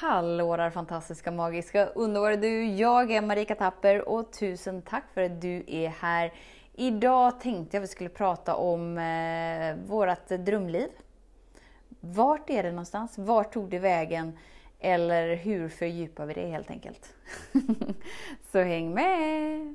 Hallå där fantastiska, magiska, underbara du! Jag är Marika Tapper och tusen tack för att du är här. Idag tänkte jag att vi skulle prata om eh, vårt drömliv. Vart är det någonstans? Vart tog det vägen? Eller hur fördjupar vi det helt enkelt? Så häng med!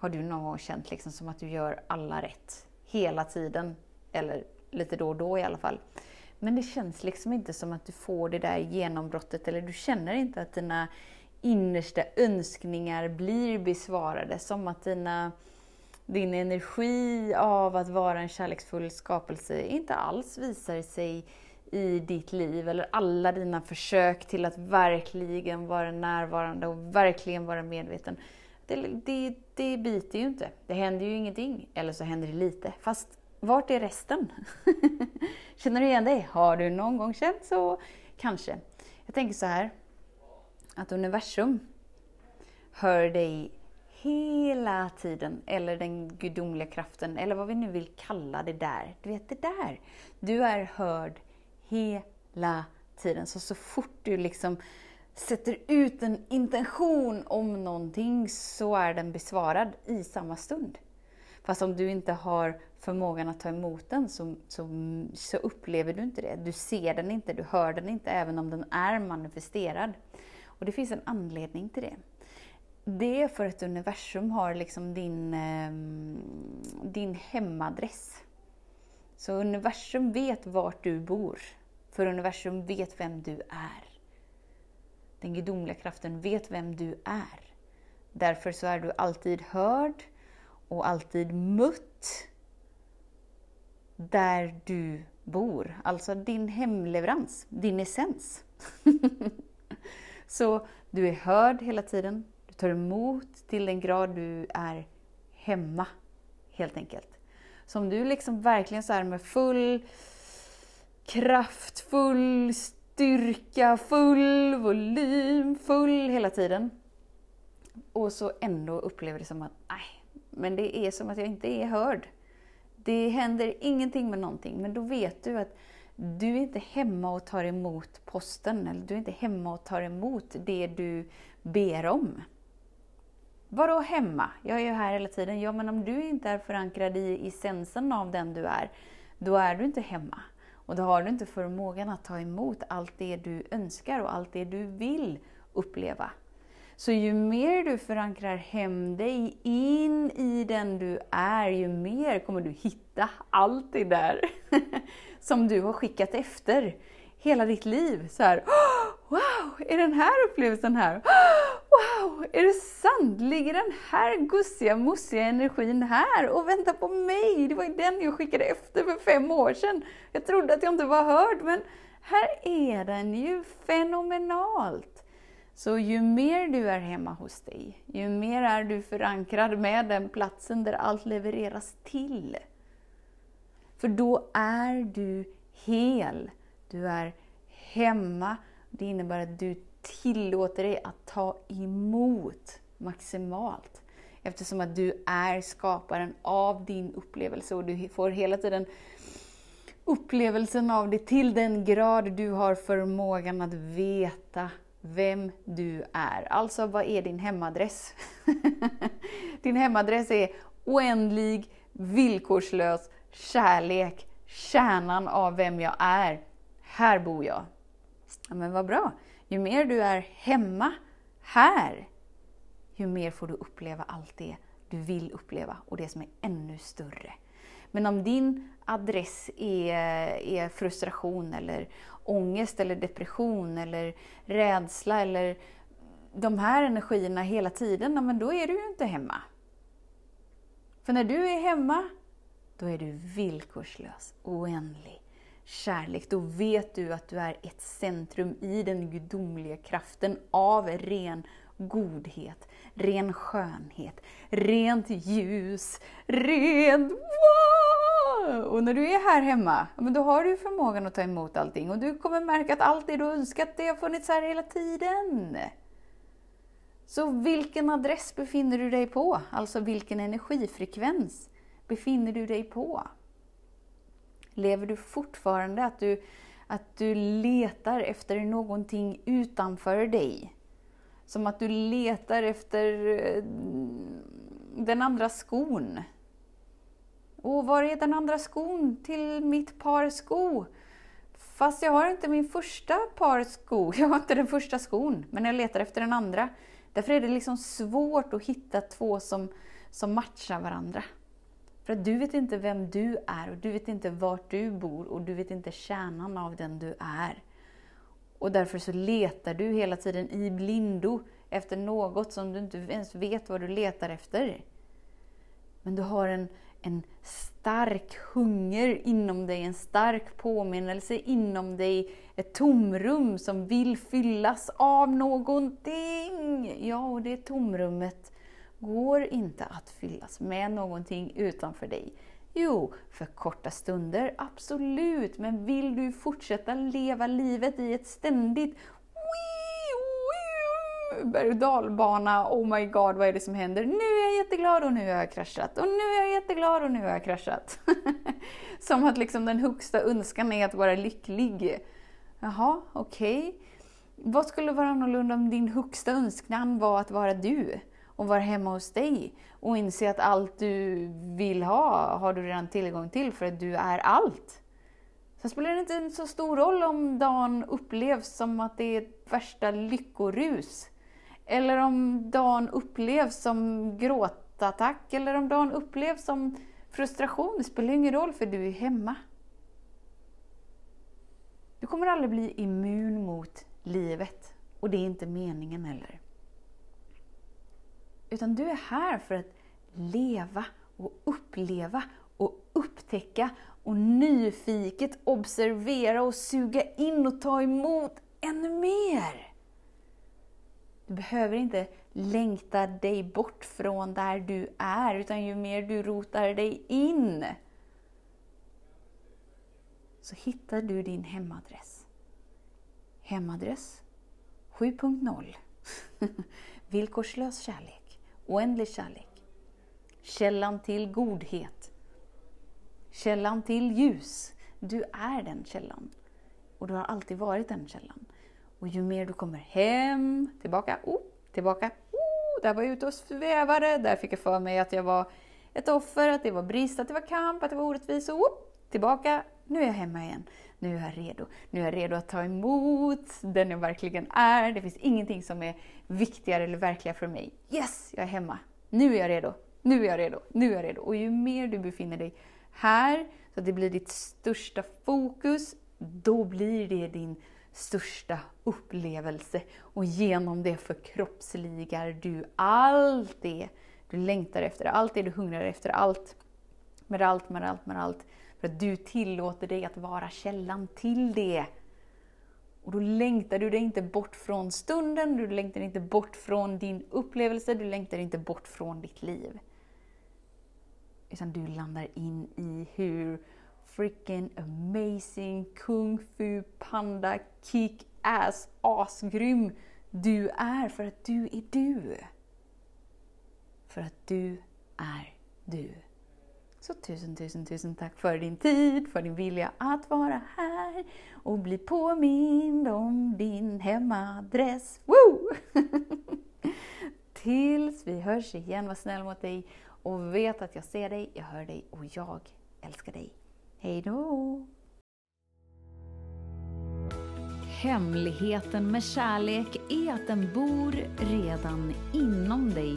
Har du någon gång känt liksom som att du gör alla rätt hela tiden? Eller lite då och då i alla fall. Men det känns liksom inte som att du får det där genombrottet eller du känner inte att dina innersta önskningar blir besvarade. Som att dina, din energi av att vara en kärleksfull skapelse inte alls visar sig i ditt liv eller alla dina försök till att verkligen vara närvarande och verkligen vara medveten det, det, det biter ju inte. Det händer ju ingenting. Eller så händer det lite. Fast vart är resten? Känner du igen dig? Har du någon gång känt så? Kanske. Jag tänker så här, att universum hör dig hela tiden, eller den gudomliga kraften, eller vad vi nu vill kalla det där. Du vet, det där. Du är hörd hela tiden. Så så fort du liksom sätter ut en intention om någonting så är den besvarad i samma stund. Fast om du inte har förmågan att ta emot den så, så, så, upplever du inte det. Du ser den inte, du hör den inte, även om den är manifesterad. Och det finns en anledning till det. Det är för att universum har liksom din, ehm, din hemadress. Så universum vet vart du bor. För universum vet vem du är. Den gudomliga kraften vet vem du är. Därför så är du alltid hörd och alltid mött där du bor. Alltså din hemleverans, din essens. så du är hörd hela tiden. Du tar emot till den grad du är hemma, helt enkelt. Så om du liksom verkligen så här med full kraft, full styrka, full volym, full hela tiden. Och så ändå upplever det som att, nej, men det är som att jag inte är hörd. Det händer ingenting med någonting, men då vet du att du är inte hemma och tar emot posten, eller du är inte hemma och tar emot det du ber om. Vadå hemma? Jag är ju här hela tiden. Ja, men om du inte är förankrad i essensen av den du är, då är du inte hemma. Och då har du inte förmågan att ta emot allt det du önskar och allt det du vill uppleva. Så ju mer du förankrar hem dig in i den du är, ju mer kommer du hitta allt det där som du har skickat efter hela ditt liv. Så här, wow, är den här upplevelsen här? Är det sant? Ligger den här gussiga, mossiga energin här och väntar på mig? Det var ju den jag skickade efter för fem år sedan. Jag trodde att jag inte var hörd, men här är den ju fenomenalt. Så ju mer du är hemma hos dig, ju mer är du förankrad med den platsen där allt levereras till. För då är du hel. Du är hemma. Det innebär att du tillåter dig att ta emot maximalt. Eftersom att du är skaparen av din upplevelse och du får hela tiden upplevelsen av det till den grad du har förmågan att veta vem du är. Alltså, vad är din hemadress? din hemadress är oändlig, villkorslös kärlek, kärnan av vem jag är. Här bor jag. Ja, men vad bra. Ju mer du är hemma här, ju mer får du uppleva allt det du vill uppleva och det som är ännu större. Men om din adress är, är frustration eller ångest eller depression eller rädsla eller de här energierna hela tiden, men då är du ju inte hemma. För när du är hemma, då är du villkorslös, oändlig, kärlek, då vet du att du är ett centrum i den gudomliga kraften av ren godhet, ren skönhet, rent ljus, rent wow! Och när du är här hemma, men då har du förmågan att ta emot allting och du kommer märka att allt det du önskat, det har funnits här hela tiden. Så vilken adress befinner du dig på? Alltså vilken energifrekvens befinner du dig på? Lever du fortfarande att du, att du letar efter någonting utanför dig? Som att du letar efter eh, den andra skon. Och var är den andra skon till mitt par sko? Fast jag har inte min första par sko. Jag har inte den första skon, men jag letar efter den andra. Därför är det liksom svårt att hitta två som, som matchar varandra. För att du vet inte vem du är och du vet inte vart du bor och du vet inte kärnan av den du är. Och därför så letar du hela tiden i blindo efter något som du inte ens vet vad du letar efter. Men du har en, en stark hunger inom dig, en stark påminnelse inom dig, ett tomrum som vill fyllas av någonting. Ja, och det tomrummet går inte att fyllas med någonting utanför dig. Jo, för korta stunder, absolut. Men vill du fortsätta leva livet i ett ständigt berg och dalbana, oh my god vad är det som händer? Nu är jag jätteglad och nu har jag kraschat. Och nu är jag jätteglad och nu har jag kraschat. som att liksom den högsta önskan är att vara lycklig. Jaha, okej. Okay. Vad skulle vara annorlunda om din högsta önskan var att vara du? Och vara hemma hos dig och inse att allt du vill ha har du redan tillgång till för att du är allt. Sen spelar det inte så stor roll om dagen upplevs som att det är ett värsta lyckorus. Eller om dagen upplevs som gråtattack eller om dagen upplevs som frustration. Det spelar ingen roll för du är hemma. Du kommer aldrig bli immun mot livet och det är inte meningen heller. Utan du är här för att leva och uppleva och upptäcka och nyfiket observera och suga in och ta emot ännu mer. Du behöver inte längta dig bort från där du är, utan ju mer du rotar dig in så hittar du din hemadress. Hemadress 7.0 Villkorslös kärlek oändlig kärlek. Källan till godhet. Källan till ljus. Du är den källan. Och du har alltid varit den källan. Och ju mer du kommer hem, tillbaka, oh, tillbaka, oh, där var jag ute och svävade, där fick jag för mig att jag var ett offer, att det var brist, att det var kamp, att det var orättvist, oh, tillbaka, nu är jag hemma igen. Nu är jag redo. Nu är jag redo att ta emot den jag verkligen är. Det finns ingenting som är viktigare eller verkligare för mig. Yes, jag är hemma. Nu är jag redo. Nu är jag redo. Nu är jag redo. Och ju mer du befinner dig här, så att det blir ditt största fokus, då blir det din största upplevelse. Och genom det förkroppsligar du allt det du längtar efter, allt det du hungrar efter, allt med allt, med allt, med allt för att du tillåter dig att vara källan till det. Och då längtar du dig inte bort från stunden, du längtar inte bort från din upplevelse, du längtar inte bort från ditt liv. Utan du landar in i hur freaking amazing, kung fu, panda, kick ass, asgrym du är för att du är du. För att du är du. Så tusen, tusen, tusen tack för din tid, för din vilja att vara här och bli påmind om din hemadress. Woo! Tills vi hörs igen, var snäll mot dig och vet att jag ser dig, jag hör dig och jag älskar dig. Hej då! Hemligheten med kärlek är att den bor redan inom dig